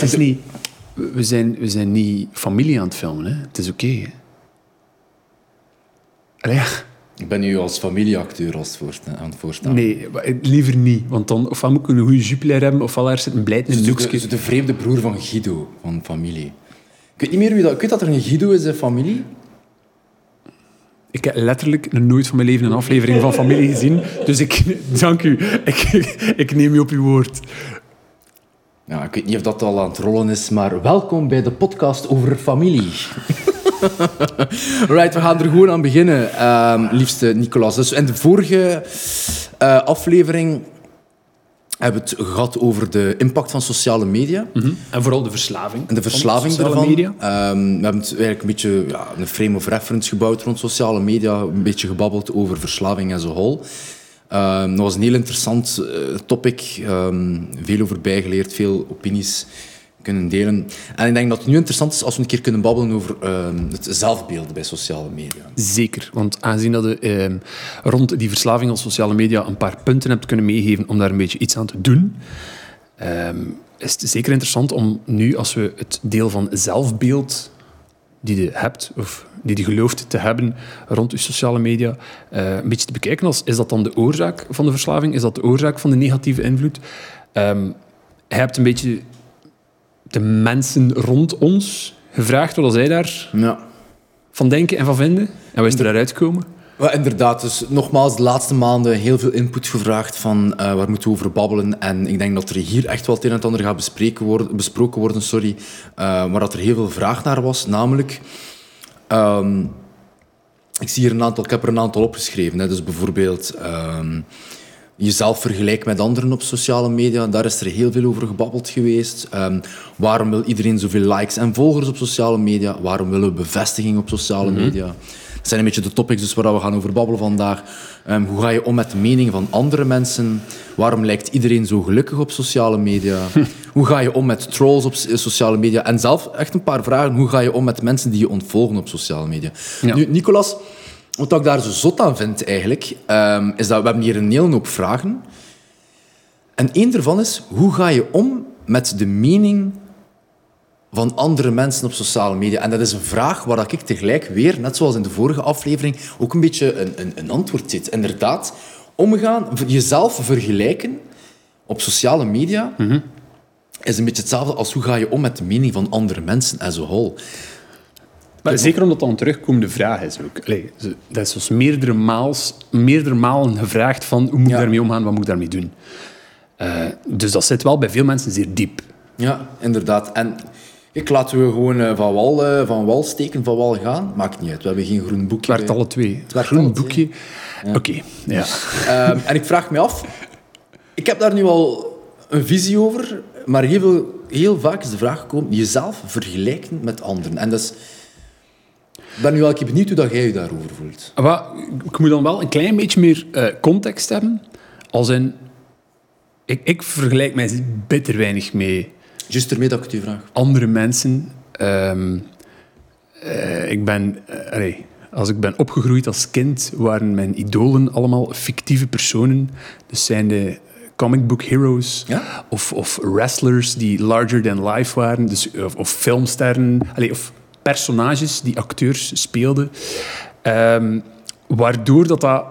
Het is niet... We zijn, we zijn niet familie aan het filmen, hè. Het is oké. ja. Ik ben nu als familieacteur als aan het voorstellen. Nee, maar liever niet. Want dan ofwel moet ik een goede jupiler hebben, ofwel er zit een blijt in een doekje. de, vreemde broer van Guido, van familie. Ik weet niet meer wie dat... Ik weet dat er een Guido is in familie. Ik heb letterlijk nooit van mijn leven een aflevering van Familie gezien. Dus ik... Dank u. Ik, ik neem u op uw woord. Ja, ik weet niet of dat al aan het rollen is, maar welkom bij de podcast over familie. right, we gaan er gewoon aan beginnen, ehm, liefste Nicolas. Dus in de vorige eh, aflevering hebben we het gehad over de impact van sociale media. En vooral de verslaving. En de van verslaving sociale daarvan. media. Ehm, we hebben het eigenlijk een beetje ja, een frame of reference gebouwd rond sociale media. Een beetje gebabbeld over verslaving a whole. Ehm, dat was een heel interessant eh, topic. Ehm, veel over bijgeleerd, veel opinies kunnen delen. En ik denk dat het nu interessant is als we een keer kunnen babbelen over ehm, het zelfbeeld bij sociale media. Zeker, want aangezien dat je rond die verslaving op sociale media een paar punten hebt kunnen meegeven om daar een beetje iets aan te doen, is het zeker interessant om nu, als we het deel van zelfbeeld die je hebt, of die je gelooft te hebben rond je sociale media, eh, een beetje te bekijken als, is dat dan de oorzaak van de verslaving? Is dat de oorzaak van de negatieve invloed? Ehm je hebt een beetje de mensen rond ons gevraagd wat zij daar Ja. van denken en van vinden. En wat is er daaruit gekomen? Maar inderdaad, dus nogmaals, de laatste maanden heel veel input gevraagd van eh, waar moeten we over babbelen. En ik denk dat er hier echt wel het een en het ander gaat bespreken worden, besproken worden, sorry. eh, maar dat er heel veel vraag naar was, namelijk... ehm, ik zie hier een aantal, ik heb er een aantal opgeschreven. Hè, dus bijvoorbeeld ehm, jezelf vergelijken met anderen op sociale media. Daar is er heel veel over gebabbeld geweest. Ehm, waarom wil iedereen zoveel likes en volgers op sociale media? Waarom willen we bevestiging op sociale media? Dat zijn een beetje de topics dus waar we gaan over babbelen vandaag. Ehm, hoe ga je om met de mening van andere mensen? Waarom lijkt iedereen zo gelukkig op sociale media? hoe ga je om met trolls op s- sociale media? En zelf echt een paar vragen. Hoe ga je om met mensen die je ontvolgen op sociale media? Ja. Nu, Nicolas, wat ik daar zo zot aan vind eigenlijk, ehm, is dat we hebben hier een hele hoop vragen. En één daarvan is, hoe ga je om met de mening van andere mensen op sociale media? En dat is een vraag waar ik tegelijk weer, net zoals in de vorige aflevering, ook een beetje een, een, een antwoord zit. Inderdaad, omgaan, jezelf vergelijken op sociale media is een beetje hetzelfde als hoe ga je om met de mening van andere mensen as a whole. Maar zeker omdat dat een terugkomende vraag is ook. Allee, dat is dus meerdere, maals, meerdere malen gevraagd van hoe moet ik daarmee omgaan, wat moet ik daarmee doen. Eh, dus dat zit wel bij veel mensen zeer diep. Ja, inderdaad. En ik laten we gewoon eh, van, wal, eh, van wal steken, van wal gaan. Maakt niet uit, we hebben geen groen boekje. Het werd alle twee. Het werd groen boekje. Oké, ja. Ehm, en ik vraag me af, ik heb daar nu al een visie over, maar heel, veel, heel vaak is de vraag gekomen, jezelf vergelijken met anderen. En dat is... Ik ben nu wel benieuwd hoe dat jij je daarover voelt. Maar ik moet dan wel een klein beetje meer eh, context hebben. Als in, ik, ik vergelijk mij bitter weinig mee Juist ermee dat ik het u vraag. andere mensen. Ehm, eh, ik ben, eh, allee, als ik ben opgegroeid als kind, waren mijn idolen allemaal fictieve personen. Dus zijn de comic book heroes Ja? of, of wrestlers die larger than life waren, dus, of, of filmsterren, allee, of personages die acteurs speelden. Ehm, waardoor dat, dat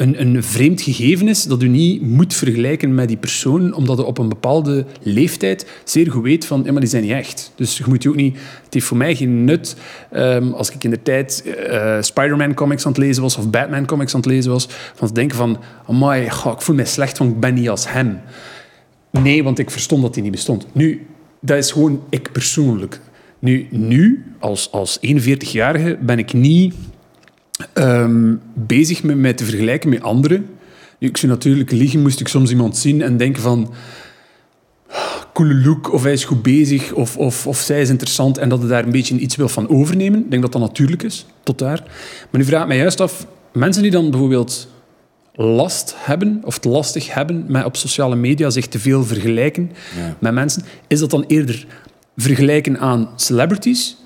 een, een vreemd gegeven is dat u niet moet vergelijken met die persoon, omdat je op een bepaalde leeftijd zeer goed weet van, ja, die zijn niet echt. Dus je moet je ook niet... Het heeft voor mij geen nut, ehm, als ik in de tijd eh, Spider-Man comics aan het lezen was, of Batman comics aan het lezen was, van te denken van, amai, goh, ik voel mij slecht, want ik ben niet als hem. Nee, want ik verstond dat hij niet bestond. Nu, dat is gewoon ik persoonlijk. Nu, nu als, als 41-jarige, ben ik niet ehm, bezig met mij te vergelijken met anderen. Nu, ik zou natuurlijk liegen, moest ik soms iemand zien en denken van... Coole look, of hij is goed bezig, of, of, of zij is interessant, en dat je daar een beetje iets wil van overnemen. Ik denk dat dat natuurlijk is, tot daar. Maar nu vraag ik mij juist af, mensen die dan bijvoorbeeld last hebben, of het lastig hebben met op sociale media zich te veel vergelijken Ja. met mensen, is dat dan eerder vergelijken aan celebrities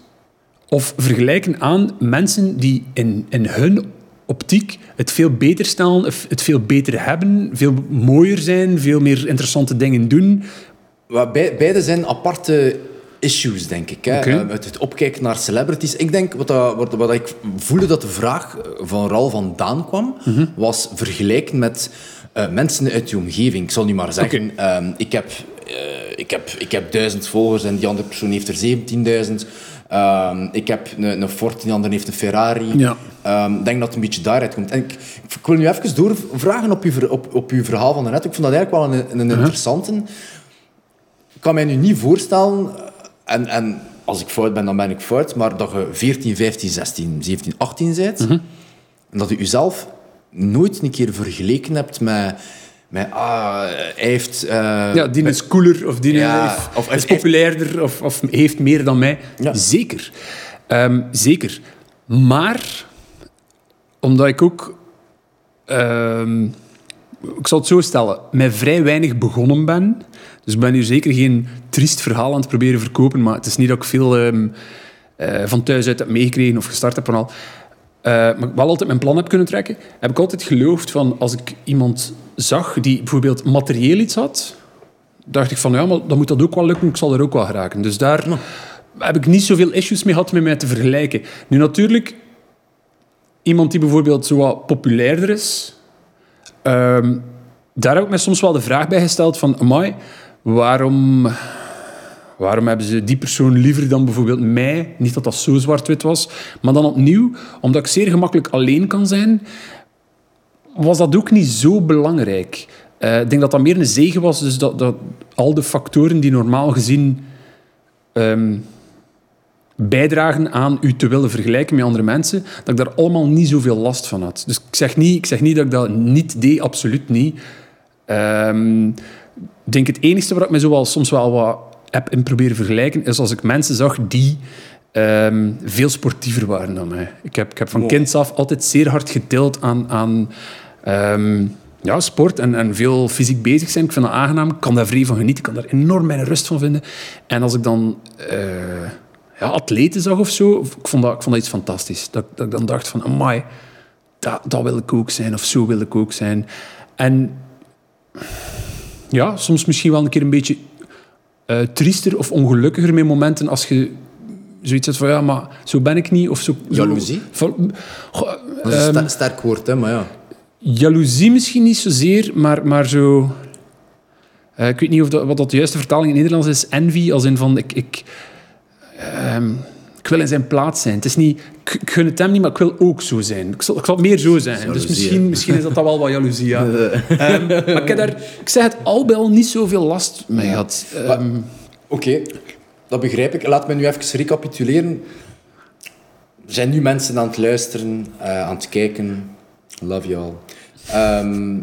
of vergelijken aan mensen die in, in hun optiek het veel beter stellen, het veel beter hebben, veel mooier zijn, veel meer interessante dingen doen. Beide zijn aparte issues, denk ik. Hè? Oké. Eh, Het, het opkijken naar celebrities. Ik denk, wat, dat, wat, wat ik voelde dat de vraag van Ral vandaan kwam, Mhm. was vergelijken met eh, mensen uit je omgeving. Ik zal nu maar zeggen, ehm, ik, heb, eh, ik, heb, ik heb duizend volgers en die andere persoon heeft er 17.000. Ehm, ik heb een, een Ford, die andere heeft een Ferrari. Ja. Ehm, ik denk dat het een beetje daaruit komt. En ik, ik wil nu even doorvragen op uw, op, op uw verhaal van daarnet. Ik vond dat eigenlijk wel een, een interessante. Ik kan mij nu niet voorstellen, eh, en, en als ik fout ben, dan ben ik fout, maar dat je 14, 15, 16, 17, 18 bent, en dat je jezelf nooit een keer vergeleken hebt met, met ah, hij heeft... eh, Ja, die is cooler of die Ja, heeft- of- is populairder of, of heeft meer dan mij. Ja. Zeker. Ehm, zeker. Maar, omdat ik ook... ehm, ik zal het zo stellen. Met vrij weinig begonnen ben. Dus ik ben hier zeker geen triest verhaal aan het proberen verkopen. Maar het is niet dat ik veel ehm, eh, van thuis uit heb meegekregen of gestart heb en al. Eh, maar ik wel altijd mijn plan heb kunnen trekken, heb ik altijd geloofd van als ik iemand zag die bijvoorbeeld materieel iets had, dacht ik van ja, maar dan moet dat ook wel lukken, ik zal er ook wel geraken. Dus daar heb ik niet zoveel issues mee gehad met mij te vergelijken. Nu natuurlijk, iemand die bijvoorbeeld zo wat populairder is, ehm, daar heb ik me soms wel de vraag bij gesteld van, amai, waarom, waarom hebben ze die persoon liever dan bijvoorbeeld mij? Niet dat dat zo zwart-wit was, maar dan opnieuw, omdat ik zeer gemakkelijk alleen kan zijn, was dat ook niet zo belangrijk. Eh, ik denk dat dat meer een zegen was, dus dat, dat al de factoren die normaal gezien ehm, bijdragen aan u te willen vergelijken met andere mensen, dat ik daar allemaal niet zoveel last van had. Dus ik zeg niet, ik zeg niet dat ik dat niet deed, absoluut niet. Ehm, ik denk het enige waar ik me zo soms wel wat heb in proberen vergelijken, is als ik mensen zag die ehm, veel sportiever waren dan mij. Ik heb, ik heb van Wow. kinds af altijd zeer hard getild aan, aan ehm, ja, sport en, en veel fysiek bezig zijn. Ik vind dat aangenaam. Ik kan daar vrij van genieten. Ik kan daar enorm mijn rust van vinden. En als ik dan eh, ja, atleten zag of zo, ik vond dat, ik vond dat iets fantastisch. Dat, dat ik dan dacht van, amai, dat, dat wil ik ook zijn. Of zo wil ik ook zijn. En ja, soms misschien wel een keer een beetje eh, triester of ongelukkiger met momenten als je zoiets hebt van ja, maar zo ben ik niet. Of zo, Jaloezie? Goh, Dat is een ehm, sterk woord, hè, maar ja. jaloezie misschien niet zozeer, maar, maar zo... eh, ik weet niet of dat, wat dat de juiste vertaling in Nederlands is. Envy, als in van... Ik, ik, ehm, ik wil in zijn plaats zijn. Het is niet... Ik, ik gun het hem niet, maar ik wil ook zo zijn. Ik zal, ik zal meer zo zijn. Dus misschien, hè. misschien is dat dan wel wat jaloezie, ja. Ehm, maar ik, heb daar, ik zeg het al bij al niet zoveel last mee gehad. Ehm, Oké, dat begrijp ik. Laat me nu even recapituleren. Er zijn nu mensen aan het luisteren, eh, aan het kijken. Love you all. Ehm,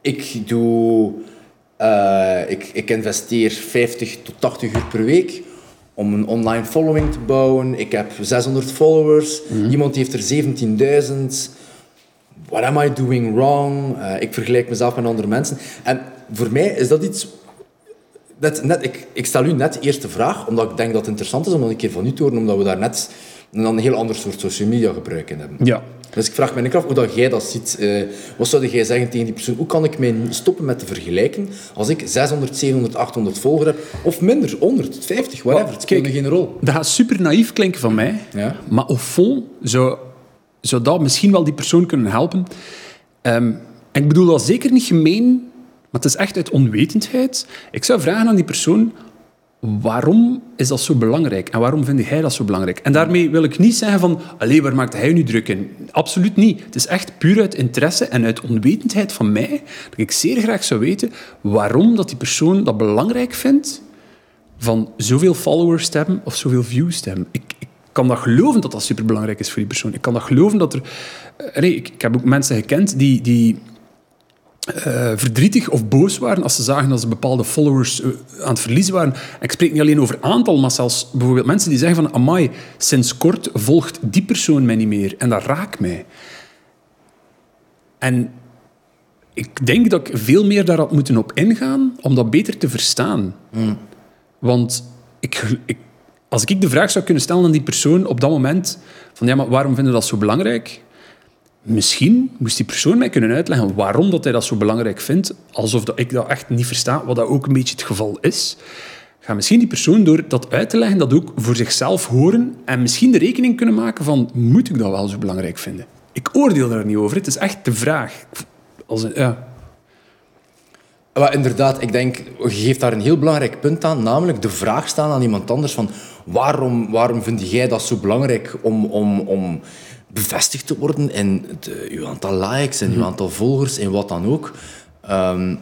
ik doe... eh, ik, ik investeer 50 tot 80 uur per week om een online following te bouwen. Ik heb 600 followers. Iemand heeft er 17.000 what am I doing wrong? Eh, ik vergelijk mezelf met andere mensen. En voor mij is dat iets... Net, net, ik, ik stel u net de eerste vraag, omdat ik denk dat het interessant is om dat een keer van u te horen, omdat we daar net een, een heel ander soort social media gebruik in hebben. ja. Dus ik vraag me af hoe dat jij dat ziet. Eh, wat zou jij zeggen tegen die persoon? Hoe kan ik mij stoppen met te vergelijken als ik 600, 700, 800 volgers heb? Of minder, 100, 50, whatever. Het speelt geen rol. Dat gaat super naïef klinken van mij. Ja. Maar au fond zou, zou dat misschien wel die persoon kunnen helpen. Ehm, en ik bedoel dat zeker niet gemeen, maar het is echt uit onwetendheid. Ik zou vragen aan die persoon, waarom is dat zo belangrijk? En waarom vind jij dat zo belangrijk? En daarmee wil ik niet zeggen van, allee, waar maakt hij nu druk in? Absoluut niet. Het is echt puur uit interesse en uit onwetendheid van mij, dat ik zeer graag zou weten waarom dat die persoon dat belangrijk vindt van zoveel followers te hebben of zoveel views te hebben. Ik, ik kan dat geloven dat dat superbelangrijk is voor die persoon. Ik kan dat geloven dat er... eh, nee, ik, ik heb ook mensen gekend die, die eh, verdrietig of boos waren als ze zagen dat ze bepaalde followers eh, aan het verliezen waren. En ik spreek niet alleen over aantal, maar zelfs bijvoorbeeld mensen die zeggen van amai, sinds kort volgt die persoon mij niet meer. En dat raakt mij. En ik denk dat ik veel meer daar had moeten op ingaan om dat beter te verstaan. Want ik, ik, als ik de vraag zou kunnen stellen aan die persoon op dat moment van ja, maar waarom vinden we dat zo belangrijk? Misschien moest die persoon mij kunnen uitleggen waarom dat hij dat zo belangrijk vindt, alsof dat ik dat echt niet versta, wat dat ook een beetje het geval is. Ga misschien die persoon door dat uit te leggen, dat ook voor zichzelf horen en misschien de rekening kunnen maken van, moet ik dat wel zo belangrijk vinden? Ik oordeel daar niet over. Het is echt de vraag. Als ja. Maar inderdaad, ik denk, je geeft daar een heel belangrijk punt aan, namelijk de vraag staan aan iemand anders van waarom, waarom vind jij dat zo belangrijk om, om, om bevestigd te worden in de, uw aantal likes en uw aantal volgers en wat dan ook. Ehm,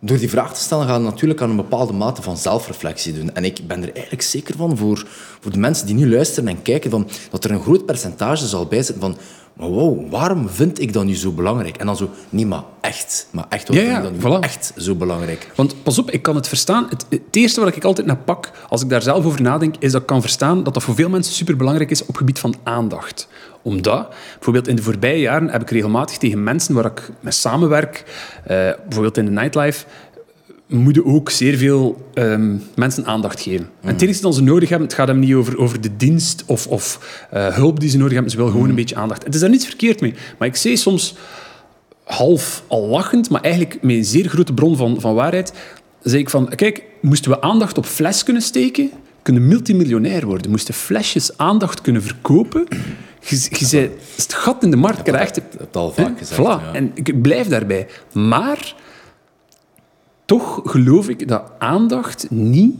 door die vraag te stellen ga je natuurlijk aan een bepaalde mate van zelfreflectie doen. En ik ben er eigenlijk zeker van, voor, voor de mensen die nu luisteren en kijken, van, dat er een groot percentage zal bijzitten van maar wow, waarom vind ik dat nu zo belangrijk? En dan zo, nee, maar echt. Maar echt, waarom Ja, ja, vind ik dat nu voilà. echt zo belangrijk? Want pas op, ik kan het verstaan. Het, het eerste wat ik altijd naar pak, als ik daar zelf over nadenk, is dat ik kan verstaan dat dat voor veel mensen superbelangrijk is op gebied van aandacht. Omdat, bijvoorbeeld in de voorbije jaren heb ik regelmatig tegen mensen waar ik mee samenwerk, eh, bijvoorbeeld in de nightlife, moeten ook zeer veel ehm, mensen aandacht geven. En het enige dat ze nodig hebben, het gaat hem niet over, over de dienst of, of eh, hulp die ze nodig hebben, ze willen gewoon een beetje aandacht. Het is daar niets verkeerd mee. Maar ik zie soms half al lachend, maar eigenlijk met een zeer grote bron van, van waarheid, zei ik van, kijk, moesten we aandacht op fles kunnen steken, kunnen multimiljonair worden. Moesten flesjes aandacht kunnen verkopen, je, je zei, het gat in de markt krijgt. Heb je al vaak gezegd, Voilà. ja. En ik blijf daarbij. Maar toch geloof ik dat aandacht niet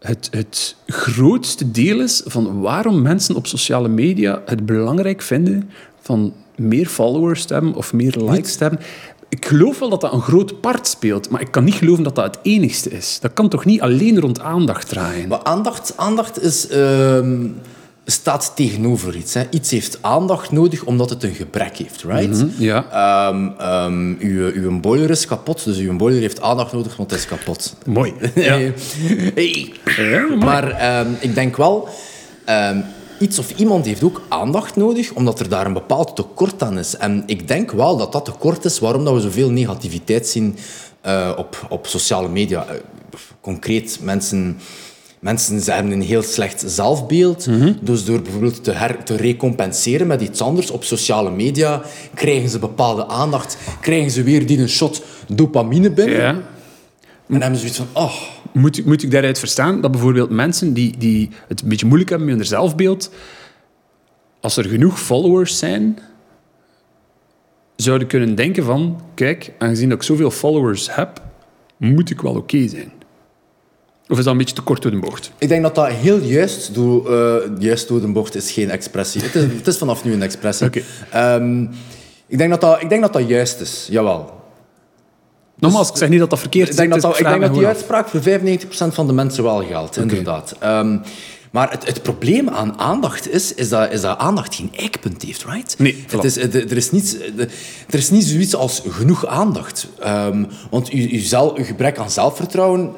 het, het grootste deel is van waarom mensen op sociale media het belangrijk vinden van meer followers te hebben of meer likes te hebben. Ik geloof wel dat dat een groot part speelt, maar ik kan niet geloven dat dat het enigste is. Dat kan toch niet alleen rond aandacht draaien? Maar aandacht, aandacht is, ehm, staat tegenover iets. Hè. Iets heeft aandacht nodig omdat het een gebrek heeft, right? Ja, Ehm, ehm, uw, uw boiler is kapot, dus uw boiler heeft aandacht nodig, want het is kapot. mooi. Hey. Ja, mooi. Maar ehm, ik denk wel, iets of iemand heeft ook aandacht nodig, omdat er daar een bepaald tekort aan is. En ik denk wel dat dat tekort is waarom dat we zoveel negativiteit zien eh, op, op sociale media. Eh, concreet, mensen... Mensen ze hebben een heel slecht zelfbeeld. Dus door bijvoorbeeld te, her, te recompenseren met iets anders op sociale media, krijgen ze bepaalde aandacht, krijgen ze weer die een shot dopamine binnen. Ja. En hebben ze zoiets van, oh, Moet, ik- moet ik daaruit verstaan dat bijvoorbeeld mensen die, die het een beetje moeilijk hebben met hun zelfbeeld, als er genoeg followers zijn, zouden kunnen denken van, kijk, aangezien dat ik zoveel followers heb, moet ik wel oké zijn. Of is dat een beetje te kort door de bocht? Ik denk dat dat heel juist door, eh, juist door de bocht is geen expressie. Het is, het is vanaf nu een expressie. Oké. Ehm, ik, denk dat dat, ik denk dat dat juist is, jawel. Nogmaals, ik zeg niet dat dat verkeerd Ik is. denk dat, het dat, is- ik denk dat die uitspraak voor 95% van de mensen wel geldt, inderdaad. Ehm, maar het, het probleem aan aandacht is, is dat, is dat aandacht geen eikpunt heeft, right? Nee, het is, er, is niets, er is niet zoiets als genoeg aandacht. Ehm, want uw, uw, zel- uw gebrek aan zelfvertrouwen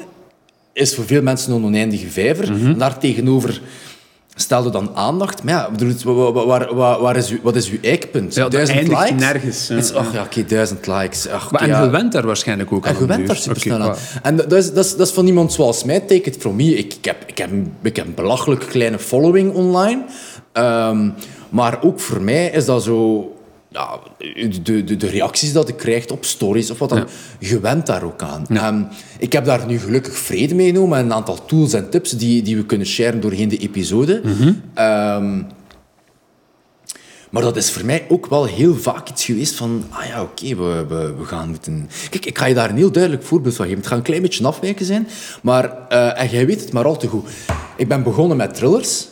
is voor veel mensen een oneindige vijver. Mhm. En Daartegenover stelde dan aandacht. Maar ja, bedoel, waar, waar, waar is uw, wat is uw eikpunt? Ja, duizend likes? nergens, ja. Is, ach ja, oké, duizend likes. Ach, Maar en je went daar waarschijnlijk ook En aan. je bent een daar supersnel Oké, aan. En dat is, dat, is, dat is van iemand zoals mij, take it from me. Ik, ik, heb, ik, heb, een- ik heb een belachelijk kleine following online. Ehm, maar ook voor mij is dat zo... Ja, de, de, de reacties dat ik krijg op stories of wat dan, je went daar ook aan. Ehm, ik heb daar nu gelukkig vrede mee genomen en een aantal tools en tips die, die we kunnen sharen doorheen de episode. Ehm, maar dat is voor mij ook wel heel vaak iets geweest van... Ah ja, oké, we, we, we gaan moeten... Kijk, ik ga je daar een heel duidelijk voorbeeld van geven. Het gaat een klein beetje afwijken zijn, maar... eh, en jij weet het maar al te goed. Ik ben begonnen met thrillers.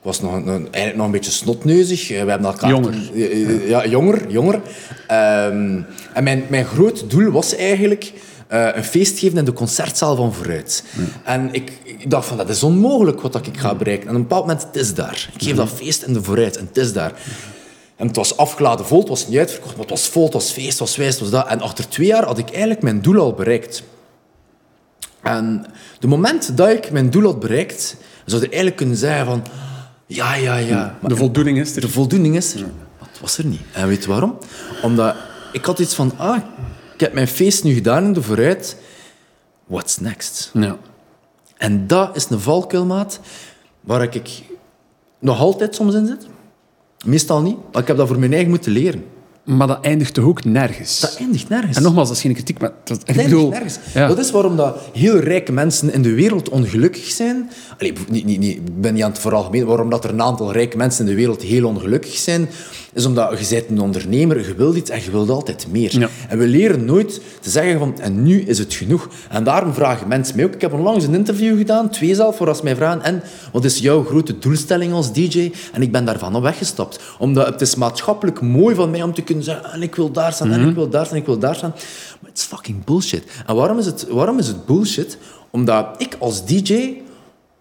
Ik was nog, nog- eigenlijk nog een beetje snotneuzig. Eh, We hebben elkaar... Jonger. toen- eh, eh, Ja, jonger. jonger. Ehm, en mijn, mijn groot doel was eigenlijk... een feest geven in de concertzaal van Vooruit. En ik, ik dacht van, dat is onmogelijk wat dat ik ga bereiken. En op een bepaald moment, het is daar. Ik geef dat feest in de Vooruit en het is daar. En het was afgeladen vol, het was niet uitverkocht, maar het was vol, het was feest, het was wijs, het was dat. En achter twee jaar had ik eigenlijk mijn doel al bereikt. En de moment dat ik mijn doel had bereikt, zou je eigenlijk kunnen zeggen van... Ja, ja, ja. Maar De voldoening is er. de voldoening is er. Maar het was er niet. En weet je waarom? Omdat ik had iets van... Ah, ik heb mijn feest nu gedaan in de vooruit. What's next? Ja. En dat is een valkuilmaat waar ik nog altijd soms in zit. Meestal niet, maar ik heb dat voor mijn eigen moeten leren. Maar dat eindigt toch ook nergens? Dat eindigt nergens. En nogmaals, dat is geen kritiek, maar dat, eindigt bedoel... nergens. Ja. Dat is waarom dat heel rijke mensen in de wereld ongelukkig zijn. Allee, niet, niet, niet, ik ben niet aan het veralgemenen. Waarom dat er een aantal rijke mensen in de wereld heel ongelukkig zijn, is omdat je bent een ondernemer, je wilt iets en je wilt altijd meer. Ja. En we leren nooit te zeggen van, en nu is het genoeg. En daarom vragen mensen mij ook. Ik heb onlangs een interview gedaan, twee zelf, voor als mij vragen, en wat is jouw grote doelstelling als DJ? En ik ben daarvan op weggestapt. Omdat het is maatschappelijk mooi van mij om te kunnen zeggen, en ik wil daar staan, en ik wil daar staan, en ik wil daar staan. Maar het is fucking bullshit. En waarom is het, waarom is het bullshit? Omdat ik als DJ...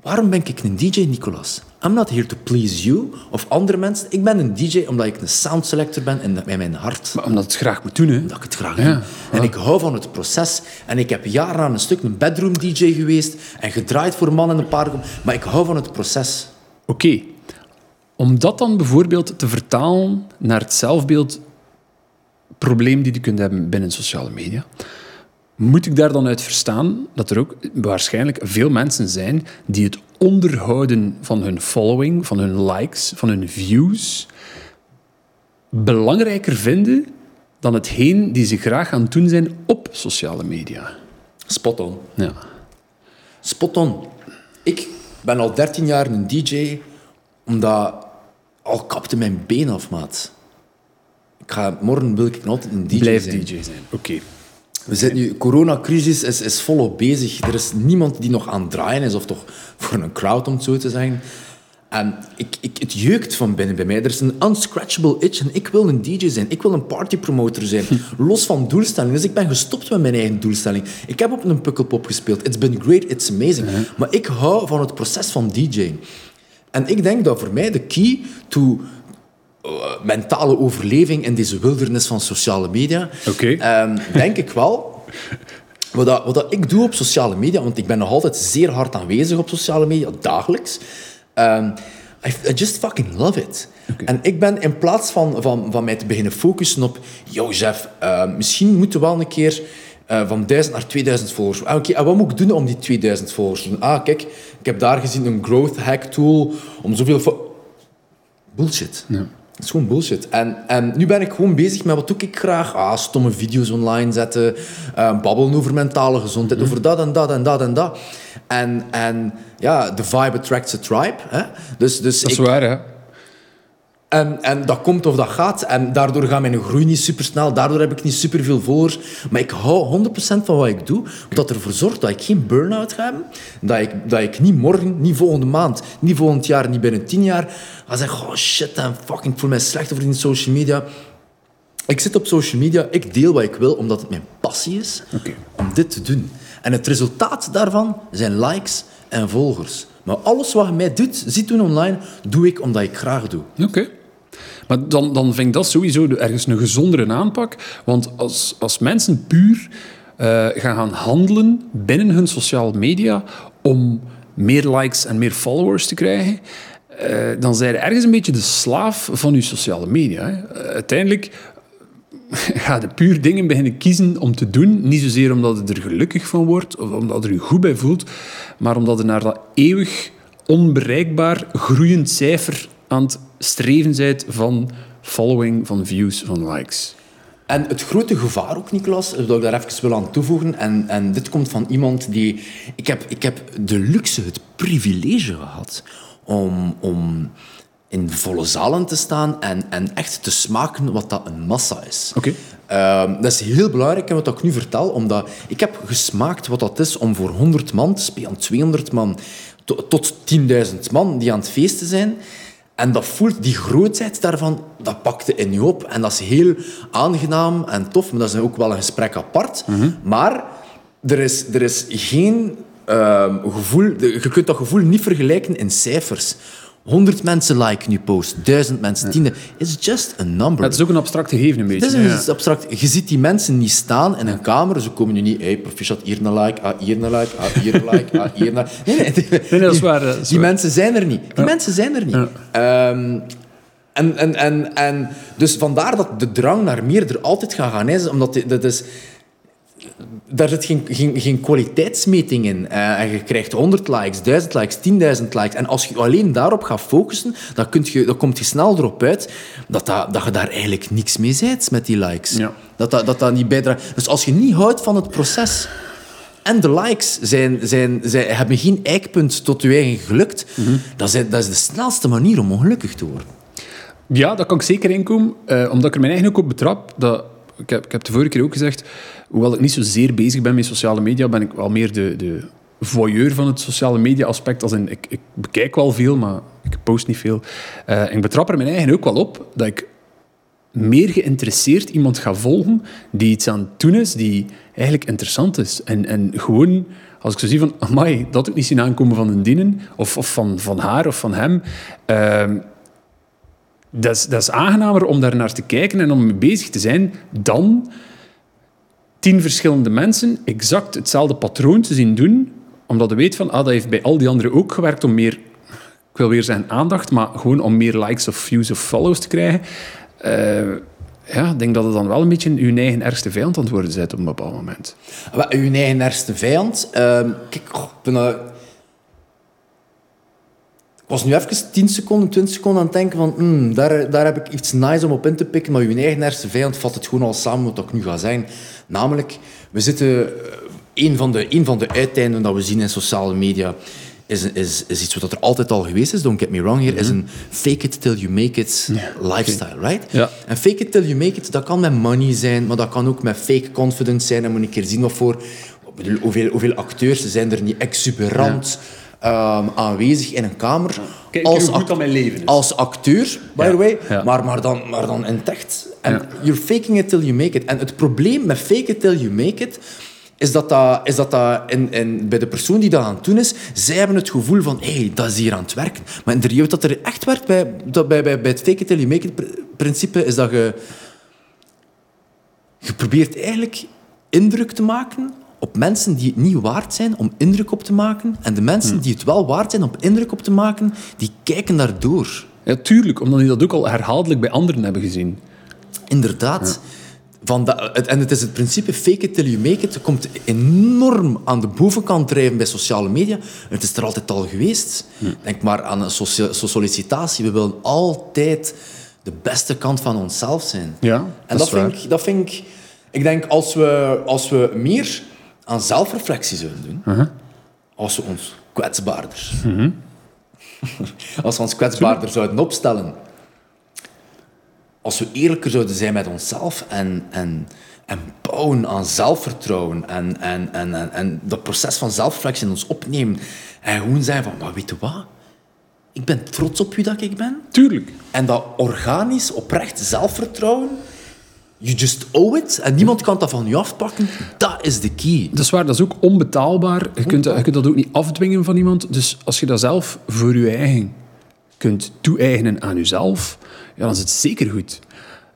Waarom ben ik een DJ, Nicolas? I'm not here to please you of andere mensen. Ik ben een DJ omdat ik een sound selector ben in, in mijn hart. Maar omdat het graag moet doen, hè. Dat ik het graag Ja, doe. En ik hou van het proces. En ik heb jaren aan een stuk een bedroom DJ geweest en gedraaid voor mannen in een paar... Maar ik hou van het proces. Oké. Om dat dan bijvoorbeeld te vertalen naar het zelfbeeld probleem die je kunt hebben binnen sociale media, moet ik daar dan uit verstaan dat er ook waarschijnlijk veel mensen zijn die het onderhouden van hun following, van hun likes, van hun views, belangrijker vinden dan hetgeen die ze graag aan het doen zijn op sociale media. Spot on. Ja. Spot on. Ik ben al 13 jaar een DJ, omdat al kapte mijn been af, maat. Ik ga, morgen wil ik nog altijd een DJ Blijf zijn. DJ zijn. Oké. We zitten nu, coronacrisis is, is volop bezig. Er is niemand die nog aan het draaien is, of toch voor een crowd, om het zo te zeggen. En ik, ik, het jeukt van binnen bij mij. Er is een unscratchable itch en ik wil een DJ zijn. Ik wil een partypromoter zijn. Los van doelstelling. Dus ik ben gestopt met mijn eigen doelstelling. Ik heb op een pukkelpop gespeeld. It's been great, it's amazing. Maar ik hou van het proces van DJing. En ik denk dat voor mij de key to mentale overleving in deze wildernis van sociale media, Oké. ehm, denk ik wel. Wat, dat, wat dat ik doe op sociale media, want ik ben nog altijd zeer hard aanwezig op sociale media, dagelijks. ehm, I, just fucking love it. En ik ben in plaats van, van, van mij te beginnen focussen op, yo Jeff, eh, misschien moeten we wel een keer eh, van 1000 naar 2000 volgers. Ah, oké, en wat moet ik doen om die 2000 volgers te doen? Ah, kijk, ik heb daar gezien een growth hack tool om zoveel... Bullshit. Het is gewoon bullshit. En, en nu ben ik gewoon bezig met wat doe ik graag. Ah, stomme video's online zetten, eh, babbelen over mentale gezondheid, over dat en dat en dat en dat. En, en ja, the vibe attracts a tribe. Hè? Dus, dus Dat is ik- waar, hè. En, en dat komt of dat gaat. En daardoor gaat mijn groei niet super snel. Daardoor heb ik niet super veel volgers. Maar ik hou 100% van wat ik doe. Wat ervoor zorgt dat ik geen burn-out ga hebben. Dat ik, dat ik niet morgen, niet volgende maand, niet volgend jaar, niet binnen 10 jaar ga zeggen: Oh shit, en fucking, ik voel mij slecht over die social media. Ik zit op social media, ik deel wat ik wil, omdat het mijn passie is om dit te doen. En het resultaat daarvan zijn likes en volgers. Maar alles wat je mij doet, ziet doen online, doe ik omdat ik graag doe. Oké. Maar dan, dan vind ik dat sowieso ergens een gezondere aanpak. Want als, als mensen puur eh, gaan gaan handelen binnen hun sociale media om meer likes en meer followers te krijgen, eh, dan zijn je ergens een beetje de slaaf van je sociale media. Hè. Eh, uiteindelijk ga je puur dingen beginnen kiezen om te doen. Niet zozeer omdat je er gelukkig van wordt of omdat je je goed bij voelt, maar omdat je naar dat eeuwig onbereikbaar groeiend cijfer aan het streven bent van following, van views, van likes. En het grote gevaar ook, Nicolas, dat ik daar even wil aan toevoegen, en, en dit komt van iemand die... Ik heb, ik heb de luxe, het privilege gehad om, om in volle zalen te staan en, en echt te smaken wat dat een massa is. Oké. Ehm, dat is heel belangrijk, en wat ik nu vertel, omdat ik heb gesmaakt wat dat is om voor 100 man te spelen, 200 man, to- tot 10.000 man die aan het feesten zijn. En dat voelt, die grootheid daarvan, dat pakte in je op. En dat is heel aangenaam en tof, maar dat is ook wel een gesprek apart. Maar er is, er is geen ehm, gevoel... Je kunt dat gevoel niet vergelijken in cijfers. 100 mensen liken je post, 1000 mensen, 10. It's just a number. Het is ook een abstract gegeven, een beetje. Het is een ja. abstract. Je ziet die mensen niet staan in een kamer. Ze komen nu niet, hey, proficiat, hier een like, ah, hier een like, ah, hier een like, ah, hier een like. Nee, nee, die, nee, dat is waar, dat is die waar. mensen zijn er niet. Die mensen zijn er niet. Ehm, en, en, en, en dus vandaar dat de drang naar meer er altijd gaat gaan is, omdat dat is... daar zit geen, geen, geen kwaliteitsmeting in. Uh, en je krijgt 100 likes, 1000 likes, 10.000 likes. En als je alleen daarop gaat focussen, dan, kun je, dan komt je snel erop uit dat, dat, dat je daar eigenlijk niks mee zijt met die likes. Ja. Dat, dat, dat dat niet bijdraagt. Dus als je niet houdt van het proces en de likes zijn, zijn, zijn, hebben geen eikpunt tot je eigen gelukt, dat, is, dat is de snelste manier om ongelukkig te worden. Ja, dat kan ik zeker inkomen. Uh, omdat ik er mijn eigen ook op betrap. Dat, ik, heb, ik heb de vorige keer ook gezegd, hoewel ik niet zozeer bezig ben met sociale media, ben ik wel meer de, de voyeur van het sociale media aspect. Als in, ik, ik bekijk wel veel, maar ik post niet veel. Uh, en ik betrap er mijn eigen ook wel op dat ik meer geïnteresseerd iemand ga volgen die iets aan het doen is die eigenlijk interessant is. En, en gewoon, als ik zo zie van, amai, dat ook niet zien aankomen van een dienen, of, of van, van haar of van hem... Uh, dat is, dat is aangenamer om daar naar te kijken en om mee bezig te zijn dan tien verschillende mensen exact hetzelfde patroon te zien doen, omdat je weet van, ah, dat heeft bij al die anderen ook gewerkt om meer, ik wil weer zeggen aandacht, maar gewoon om meer likes of views of follows te krijgen. Uh, ja, ik denk dat het dan wel een beetje uw eigen ergste vijand aan het worden bent op een bepaald moment. Uw eigen ergste vijand? Uh, kijk, oh, ik ben... Uh ik was nu even 10 seconden, 20 seconden aan het denken van mm, daar, daar heb ik iets nice om op in te pikken, maar je eigen eerste vijand vat het gewoon al samen wat ik nu ga zijn. Namelijk, we zitten... Eh, een van de, een van de uiteinden dat we zien in sociale media is, is, is iets wat er altijd al geweest is, don't get me wrong here, is een fake it till you make it lifestyle, right? Ja. En fake it till you make it, dat kan met money zijn, maar dat kan ook met fake confidence zijn. En moet ik keer zien wat voor... Hoeveel, hoeveel acteurs zijn er niet exuberant... Um, aanwezig in een kamer. Kijk, als, leven is. Als acteur, by the way, maar, maar, dan, maar dan in het echt. En you're faking it till you make it. En het probleem met fake it till you make it is dat dat, is dat, dat in, in, bij de persoon die dat aan het doen is, zij hebben het gevoel van, hé, hey, dat is hier aan het werken. Maar in de realiteit dat er echt werkt bij, dat bij, bij, bij het fake it till you make it principe, is dat je, je probeert eigenlijk indruk te maken op mensen die het niet waard zijn om indruk op te maken. En de mensen hmm. die het wel waard zijn om indruk op te maken, die kijken daardoor. Ja, tuurlijk, omdat die dat ook al herhaaldelijk bij anderen hebben gezien. Inderdaad. Van dat, en het is het principe fake it till you make it. Het komt enorm aan de bovenkant drijven bij sociale media. Het is er altijd al geweest. Hmm. Denk maar aan een sollicitatie. We willen altijd de beste kant van onszelf zijn. Ja, en dat, vind ik, dat vind ik... Ik denk, als we, als we meer aan zelfreflectie zouden doen, uh -huh. als we ons kwetsbaarder, uh -huh. als we ons kwetsbaarder zouden opstellen, als we eerlijker zouden zijn met onszelf en, en, en bouwen aan zelfvertrouwen en, en, en, en, en dat proces van zelfreflectie in ons opnemen en gewoon zijn van, maar weet je wat? Ik ben trots op wie dat ik ben. Tuurlijk. En dat organisch, oprecht zelfvertrouwen You just owe it en niemand kan dat van je afpakken. Dat is de key. Dat is waar, dat is ook onbetaalbaar. Je kunt, je kunt dat ook niet afdwingen van iemand. Dus als je dat zelf voor je eigen kunt toe-eigenen aan jezelf, dan is het zeker goed.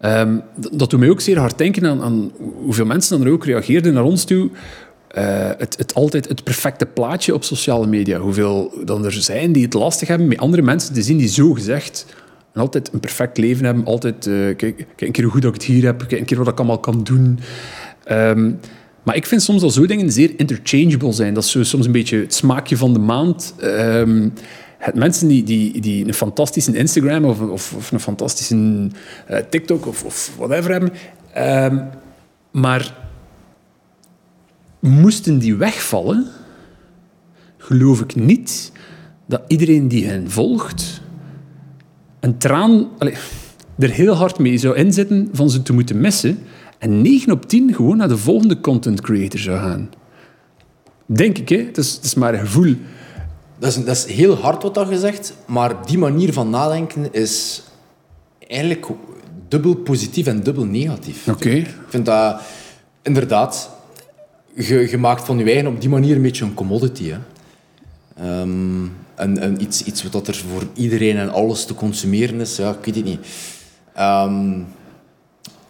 Um, dat doet mij ook zeer hard denken aan, aan, hoeveel mensen dan er ook reageerden naar ons toe. Uh, het, het, altijd het perfecte plaatje op sociale media. Hoeveel dan er zijn die het lastig hebben met andere mensen te zien die zo gezegd en altijd een perfect leven hebben. Altijd, uh, kijk, een keer hoe goed dat ik het hier heb. Kijk een keer wat ik allemaal kan doen. Um, maar ik vind soms dat zo dingen zeer interchangeable zijn. Dat is soms een beetje het smaakje van de maand. Um, het mensen die, die, die een fantastische Instagram of, of, een fantastische uh, TikTok of, of whatever hebben. Um, maar moesten die wegvallen, geloof ik niet dat iedereen die hen volgt een traan allez, er heel hard mee zou inzetten van ze te moeten missen en 9 op 10 gewoon naar de volgende content creator zou gaan. Denk ik, hè? Het, is, het is maar een gevoel. Dat is, dat is heel hard wat dat gezegd, maar die manier van nadenken is eigenlijk dubbel positief en dubbel negatief. Oké. Ik vind dat inderdaad, je, je, maakt van je eigen op die manier een beetje een commodity. Hè. Um, en, iets, iets wat er voor iedereen en alles te consumeren is, ja, ik weet het niet. Um,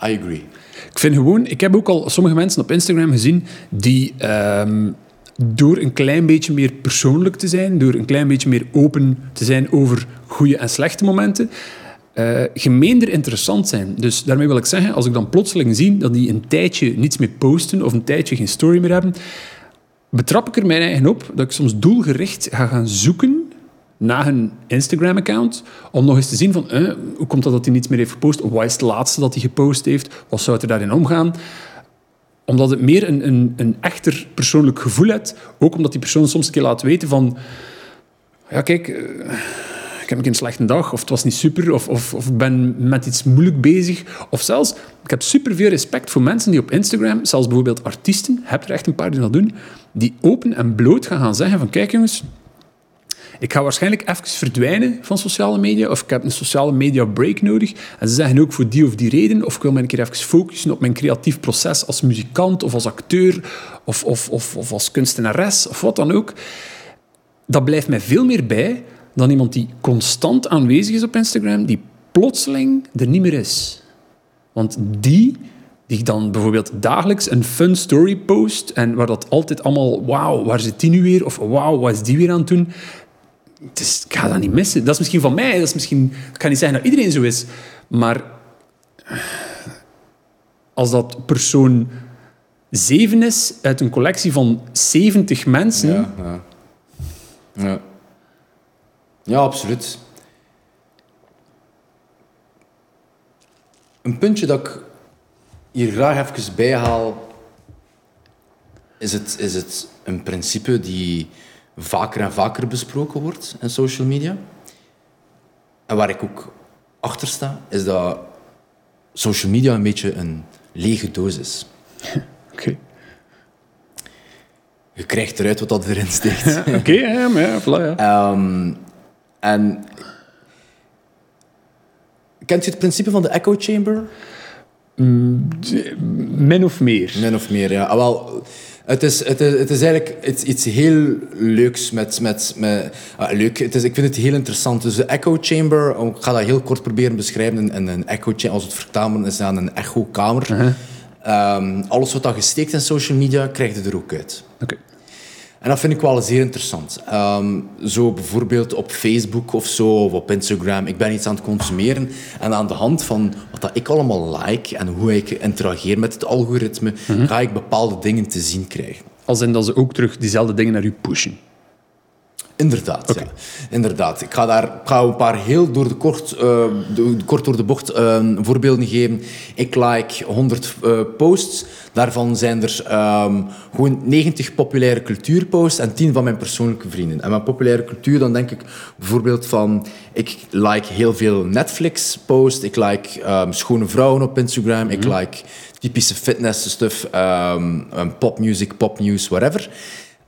I agree. Ik vind gewoon, ik heb ook al sommige mensen op Instagram gezien die um, door een klein beetje meer persoonlijk te zijn, door een klein beetje meer open te zijn over goede en slechte momenten, eh gemeender interessant zijn. Dus daarmee wil ik zeggen, als ik dan plotseling zie dat die een tijdje niets meer posten of een tijdje geen story meer hebben, betrap ik er mijn eigen op dat ik soms doelgericht ga gaan zoeken naar hun Instagram-account om nog eens te zien van eh, hoe komt dat dat hij niets meer heeft gepost? Wat is het laatste dat hij gepost heeft? Wat zou er daarin omgaan? Omdat het meer een, een, een echter persoonlijk gevoel heeft. Ook omdat die persoon soms een keer laat weten van... Ja, kijk, eh, ik heb een slechte dag, of het was niet super, of, of, of ben met iets moeilijk bezig. Of zelfs, ik heb superveel respect voor mensen die op Instagram, zelfs bijvoorbeeld artiesten, heb er echt een paar die dat doen, die open en bloot gaan gaan zeggen van, kijk jongens, ik ga waarschijnlijk even verdwijnen van sociale media, of ik heb een sociale media break nodig. En ze zeggen ook voor die of die reden, of ik wil me een keer even focussen op mijn creatief proces als muzikant, of als acteur, of, of, of, of als kunstenares, of wat dan ook. Dat blijft mij veel meer bij dan iemand die constant aanwezig is op Instagram, die plotseling er niet meer is. Want die, die dan bijvoorbeeld dagelijks een fun story post en waar dat altijd allemaal, wauw, waar zit die nu weer? Of wauw, wat is die weer aan het doen? Ik ga dat niet missen. Dat is misschien van mij, dat is misschien, ga niet zeggen dat iedereen zo is, maar als dat persoon 7 is uit een collectie van 70 mensen, Ja, ja. Ja, ja absoluut. Een puntje dat ik hier graag even bijhaal, is het, is het een principe die vaker en vaker besproken wordt in social media. En waar ik ook achter sta, is dat social media een beetje een lege doos is. Oké. Je krijgt eruit wat dat erin steekt. Oké, ja, maar ja, voilà, ja. Ehm, en kent je het principe van de echo chamber? Min of meer. Min of meer, ja. Ah, wel, het, is, het, is, het is eigenlijk iets, iets heel leuks met... met, met ah, leuk. Het is, ik vind het heel interessant. Dus de echo chamber, ik ga dat heel kort proberen beschrijven. Een, een, een echo chamber, als het vertalen is aan een echokamer. Ehm, alles wat dat gesteekt in social media, krijg je er ook uit. Oké. En dat vind ik wel zeer interessant. Ehm, zo bijvoorbeeld op Facebook of zo, of op Instagram. Ik ben iets aan het consumeren. En aan de hand van wat dat ik allemaal like en hoe ik interageer met het algoritme, ga ik bepaalde dingen te zien krijgen. Als in dat ze ook terug diezelfde dingen naar u pushen. Inderdaad, ja. Inderdaad. Ik ga daar ik ga een paar heel door de kort, eh, de- kort door de bocht eh, voorbeelden geven. Ik like 100 eh, posts. Daarvan zijn er ehm, gewoon 90 populaire cultuurposts en 10 van mijn persoonlijke vrienden. En mijn populaire cultuur, dan denk ik bijvoorbeeld van... Ik like heel veel Netflix-posts. Ik like ehm, schone vrouwen op Instagram. Ik like typische fitness-stuff, ehm popmuziek, popnews, whatever.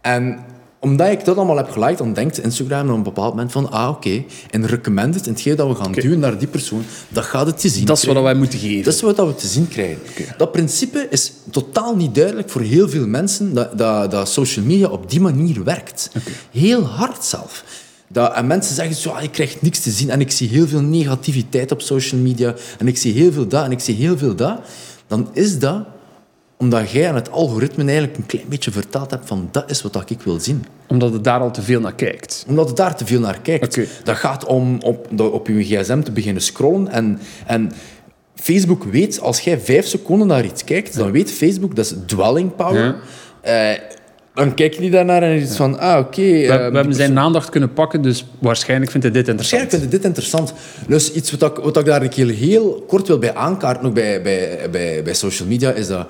En omdat ik dat allemaal heb geliked, dan denkt Instagram op een bepaald moment van ah, oké, en recommended, en hetgeen dat we gaan duwen naar die persoon, dat gaat het te zien Dat is wat wij moeten geven. Dat is wat we te zien krijgen. Dat principe is totaal niet duidelijk voor heel veel mensen dat, dat, dat social media op die manier werkt. Heel hard zelf. Dat, en mensen zeggen zo, ah, ik krijg niks te zien en ik zie heel veel negativiteit op social media en ik zie heel veel dat en ik zie heel veel dat. Dan is dat omdat jij aan het algoritme eigenlijk een klein beetje verteld hebt van dat is wat ik wil zien Omdat het daar al te veel naar kijkt. omdat het daar te veel naar kijkt. Dat gaat om op, op je gsm te beginnen scrollen. En, en Facebook weet, als jij vijf seconden naar iets kijkt, dan weet Facebook, dat is dwelling power. Eh, dan kijk je daarnaar en is van, ah, oké. We, eh, we hebben zijn aandacht kunnen pakken, dus waarschijnlijk vindt hij dit interessant. Waarschijnlijk vind ik dit interessant. Dus iets wat ik, wat ik daar een keer heel kort wil bij aankaarten, ook bij, bij, bij, bij social media, is dat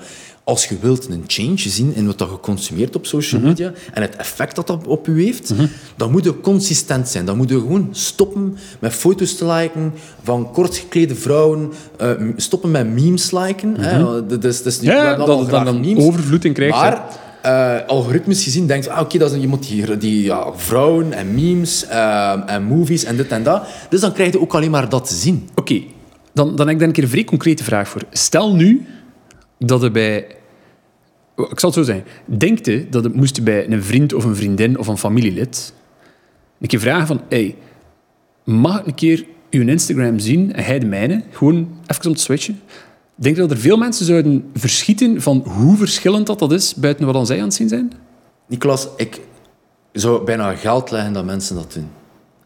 als je wilt een change zien in wat dat je consumeert op social media en het effect dat dat op u heeft, dan moet je consistent zijn. Dan moet je gewoon stoppen met foto's te liken van kort geklede vrouwen, eh, stoppen met memes liken. hè. Is niet, we Ja, hebben dat dan memes. overvloed in krijgt. hè. Maar eh, algoritmes gezien denkt, ah, oké, dat is iemand die, die ja, vrouwen en memes eh, en movies en dit en dat. Dus dan krijg je ook alleen maar dat te zien. Oké, dan, dan heb ik daar een keer een vrij concrete vraag voor. Stel nu dat er bij... Ik zal het zo zeggen. Denkt je dat het moest bij een vriend of een vriendin of een familielid een keer vragen van hey, mag ik een keer uw Instagram zien en hij de mijne? Gewoon even om te switchen. Denk je dat er veel mensen zouden verschieten van hoe verschillend dat, dat is buiten wat dan zij aan het zien zijn? Nicolas, ik zou bijna geld leggen dat mensen dat doen.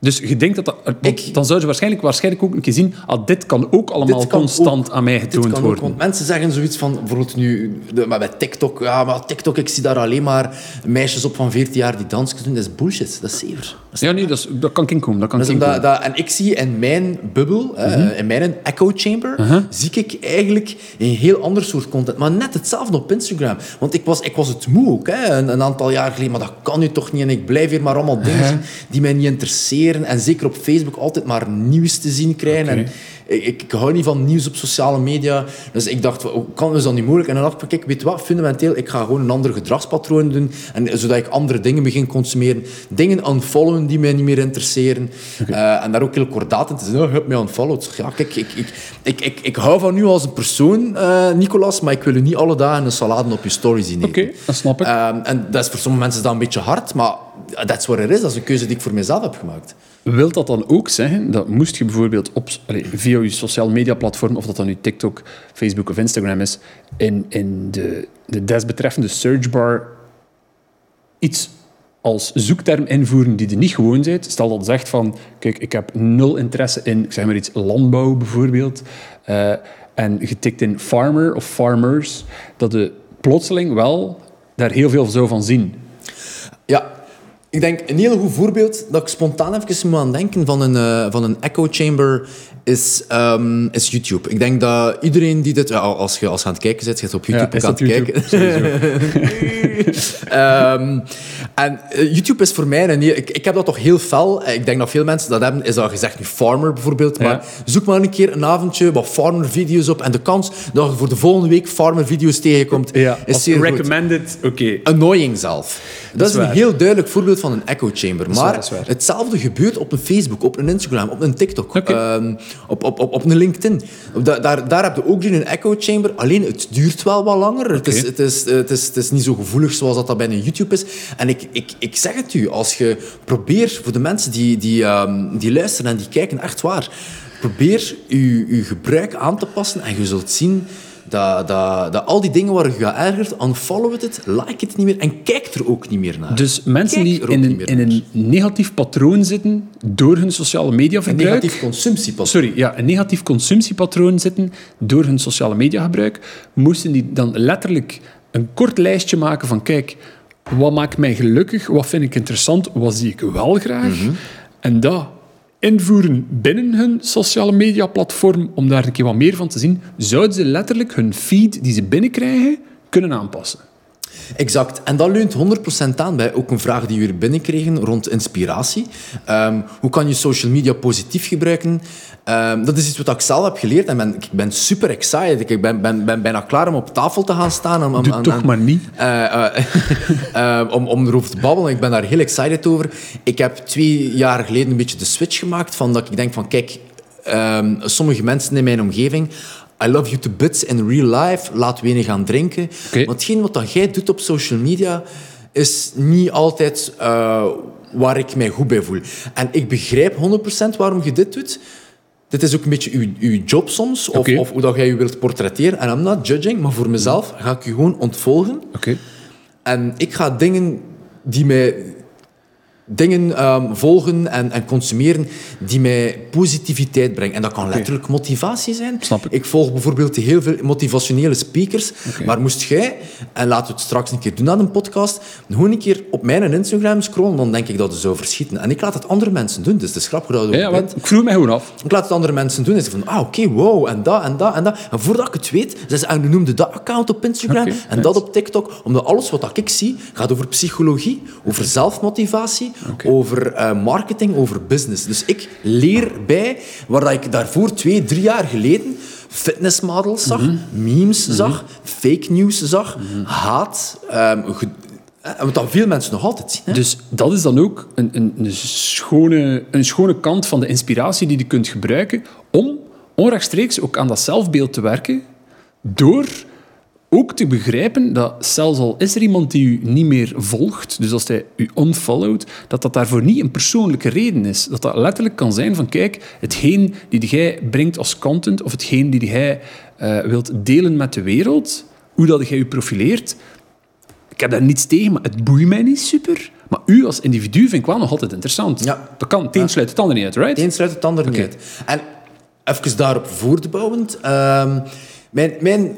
Dus je denkt dat dat... Ik- dan zouden ze waarschijnlijk, waarschijnlijk ook een keer zien... Ah, dit kan ook allemaal kan constant ook- aan mij Dit getoond kan ook, worden. want mensen zeggen zoiets van, bijvoorbeeld nu, de, maar bij TikTok, ja, maar TikTok, ik zie daar alleen maar meisjes op van 14 jaar die dansjes doen. Dat is bullshit, dat is zever. Ja, nee, dat, is, dat kan inkomen. Dat kan Dat dat, en ik zie in mijn bubbel, hè, in mijn echo chamber, zie ik eigenlijk een heel ander soort content. Maar net hetzelfde op Instagram. Want ik was, ik was het moe ook, hè, een, een aantal jaar geleden. Maar dat kan nu toch niet. En ik blijf hier maar allemaal dingen zien die mij niet interesseren. En zeker op Facebook altijd maar nieuws te zien krijgen. En ik, ik, hou niet van nieuws op sociale media. Dus ik dacht, kan is dat niet mogelijk? En dan dacht ik, kijk, weet je wat, fundamenteel, ik ga gewoon een ander gedragspatroon doen. En, zodat ik andere dingen begin consumeren. Dingen unfollowen die mij niet meer interesseren. Eh, en daar ook heel kordaat in te zijn. Oh, je hebt mij unfollowed. Ja, kijk, ik, ik, ik, ik, ik hou van u als een persoon, eh, Nicolas, maar ik wil u niet alle dagen een salade op je story zien eten. Oké, dat snap ik. Ehm, en dat is voor sommige mensen dat een beetje hard, maar that's what it is. Dat is een keuze die ik voor mezelf heb gemaakt. Wilt dat dan ook zeggen dat moest je bijvoorbeeld op, allee, via je sociale media platform, of dat dan nu TikTok, Facebook of Instagram is, in, in de, de desbetreffende searchbar iets als zoekterm invoeren die er niet gewoon bent. Stel dat je zegt van, kijk, ik heb nul interesse in, ik zeg maar iets, landbouw bijvoorbeeld, eh, en je tikt in farmer of farmers, dat je plotseling wel daar heel veel zou van zien. Ja, ik denk een heel goed voorbeeld dat ik spontaan even moet aan denken van een, eh, van een echo chamber is, ehm, is YouTube. Ik denk dat iedereen die dit... Ja, als, je, als je aan het kijken bent, je op YouTube ook aan het YouTube? kijken. Ehm, en eh, YouTube is voor mij... Een, ik, ik heb dat toch heel fel. Eh, Ik denk dat veel mensen dat hebben. Is dat gezegd nu Farmer bijvoorbeeld. Maar Ja. zoek maar een keer een avondje wat Farmer-video's op. En de kans dat je voor de volgende week Farmer-video's tegenkomt, Ja, is zeer recommended, oké. annoying zelf. Dat, is, een heel duidelijk voorbeeld van een echo chamber. maar waar. hetzelfde gebeurt op een Facebook, op een Instagram, op een TikTok, op, op, op, op een LinkedIn. Da- daar, daar heb je ook een echo chamber. Alleen het duurt wel wat langer. Het, is, het, is, het, is, het is niet zo gevoelig zoals dat, dat bij een YouTube is. En ik, ik, ik zeg het u, als je probeert, voor de mensen die, die, ehm, die luisteren en die kijken, echt waar, probeer je, je gebruik aan te passen en je zult zien dat, dat, dat al die dingen waar je je ergert, unfollow het, like het niet meer en kijk er ook niet meer naar. Dus mensen Kijk die in een, in een negatief patroon zitten door hun sociale media een negatief consumptiepatroon. Sorry, ja, een negatief consumptiepatroon zitten door hun sociale media gebruik, moesten die dan letterlijk een kort lijstje maken van kijk, wat maakt mij gelukkig, wat vind ik interessant, wat zie ik wel graag. En dat invoeren binnen hun sociale media platform om daar een keer wat meer van te zien, zouden ze letterlijk hun feed die ze binnenkrijgen kunnen aanpassen. Exact. En dat leunt 100% aan bij ook een vraag die we hier binnenkregen rond inspiratie. Ehm, hoe kan je social media positief gebruiken? Ehm, dat is iets wat ik zelf heb geleerd en ben, ik ben super excited. Ik ben, ben, ben bijna klaar om op tafel te gaan staan. Om, om, Doe aan- toch aan- maar niet. Eh, eh, eh, om, om erover te babbelen. Ik ben daar heel excited over. Ik heb twee jaar geleden een beetje de switch gemaakt van dat ik denk van kijk, ehm, sommige mensen in mijn omgeving I love you to bits in real life. Laat weinig gaan drinken. Maar hetgeen wat dat jij doet op social media is niet altijd eh, waar ik mij goed bij voel. En ik begrijp 100% waarom je dit doet. Dit is ook een beetje uw, uw job soms, of, of hoe dat jij je wilt portretteren. En I'm not judging, maar voor mezelf ga ik je gewoon ontvolgen. En ik ga dingen die mij dingen ehm, volgen en, en consumeren die mij positiviteit brengen. En dat kan letterlijk motivatie zijn. Snap ik. Ik volg bijvoorbeeld heel veel motivationele speakers. Maar moest jij, en laten we het straks een keer doen aan een podcast, gewoon een keer op mijn Instagram scrollen, dan denk ik dat het zou verschieten. En ik laat het andere mensen doen. Dus het is grappig dat je Ja, bent. ik vroeg mij gewoon af. Ik laat het andere mensen doen en ze van, ah, oké, wow, en dat, en dat, en dat. En voordat ik het weet, ze en noemde dat account op Instagram en dat op TikTok. Omdat alles wat ik zie, gaat over psychologie, over zelfmotivatie, over eh, marketing, over business. Dus ik leer bij, waar dat ik daarvoor twee, drie jaar geleden fitnessmodels zag, memes zag, fake news zag, haat, eh, wat dat veel mensen nog altijd zien. Hè? Dus dat is dan ook een, een, een, schone, een schone kant van de inspiratie die je kunt gebruiken om onrechtstreeks ook aan dat zelfbeeld te werken, door ook te begrijpen dat zelfs al is er iemand die u niet meer volgt, dus als hij u unfollowt, dat dat daarvoor niet een persoonlijke reden is. Dat dat letterlijk kan zijn van, kijk, hetgeen die jij brengt als content, of hetgeen die jij eh, wilt delen met de wereld, hoe dat jij je profileert, ik heb daar niets tegen, maar het boeit mij niet super. Maar u als individu vind ik wel nog altijd interessant. Ja. Dat kan. Het een sluit het ander niet uit, right? Het een sluit het ander niet uit. En even daarop voortbouwend. ehm, mijn, mijn,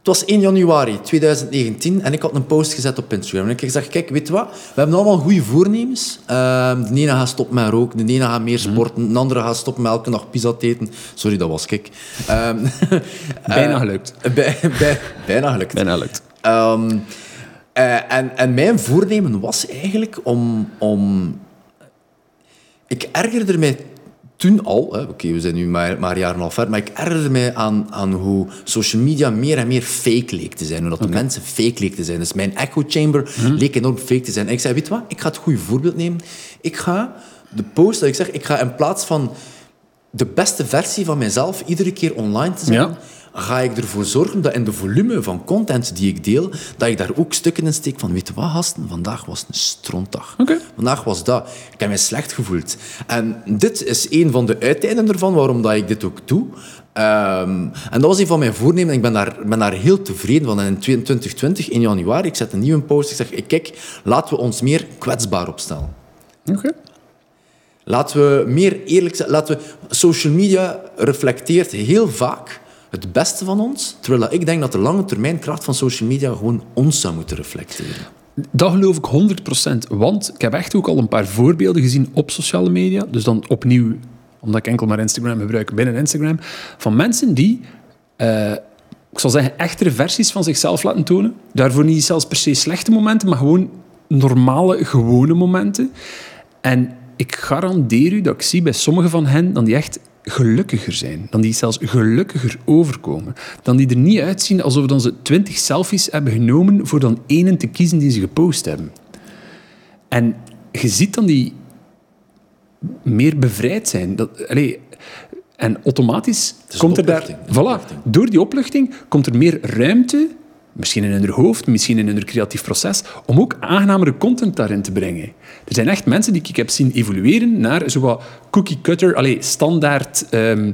het was 1 januari 2019 en ik had een post gezet op Instagram. En ik zeg, kijk, weet je wat? We hebben allemaal goede voornemens. Ehm, de ene gaat stoppen met roken, de ene gaat meer sporten, de andere gaat stoppen met elke dag pizza te eten. Sorry, dat was ik. Ehm, Bijna gelukt. bij, bij, bijna gelukt. Bijna gelukt. Ehm, eh, en, en mijn voornemen was eigenlijk om... om ik ergerde mij toen al, oké, we zijn nu maar, maar jaar en half ver, maar ik ergerde mij aan, aan hoe social media meer en meer fake leek te zijn. Hoe dat de mensen fake leek te zijn. Dus mijn echo chamber leek enorm fake te zijn. En ik zei, weet je wat, ik ga het goede voorbeeld nemen. Ik ga de post, dat ik zeg, ik ga in plaats van de beste versie van mijzelf iedere keer online te Ja. Ga ik ervoor zorgen dat in de volume van content die ik deel, dat ik daar ook stukken in steek van, weet je wat, gasten, vandaag was een strontdag. Vandaag was dat. Ik heb mij slecht gevoeld. En dit is een van de uiteinden ervan, waarom dat ik dit ook doe. Ehm, en dat was een van mijn voornemens. en Ik ben daar, ben daar heel tevreden van. En in 2020, in januari, ik zet een nieuwe post. Ik zeg, kijk, laten we ons meer kwetsbaar opstellen. Oké. Laten we meer eerlijk zijn. Laten we, social media reflecteert heel vaak het beste van ons. Terwijl ik denk dat de lange termijn kracht van social media gewoon ons zou moeten reflecteren. Dat geloof ik 100%. Want ik heb echt ook al een paar voorbeelden gezien op sociale media. Dus dan opnieuw, omdat ik enkel maar Instagram gebruik binnen Instagram. Van mensen die, eh, ik zal zeggen, echtere versies van zichzelf laten tonen. Daarvoor niet zelfs per se slechte momenten, maar gewoon normale, gewone momenten. En ik garandeer u dat ik zie bij sommige van hen dan die echt gelukkiger zijn. Dan die zelfs gelukkiger overkomen. Dan die er niet uitzien alsof dan ze twintig selfies hebben genomen voor dan één te kiezen die ze gepost hebben. En je ziet dan die meer bevrijd zijn. Dat, allee, en automatisch is komt er daar... Voilà, door die opluchting komt er meer ruimte, misschien in hun hoofd, misschien in hun creatief proces, om ook aangenamere content daarin te brengen. Er zijn echt mensen die ik heb zien evolueren naar zo wat cookie-cutter, allee, standaard... ehm,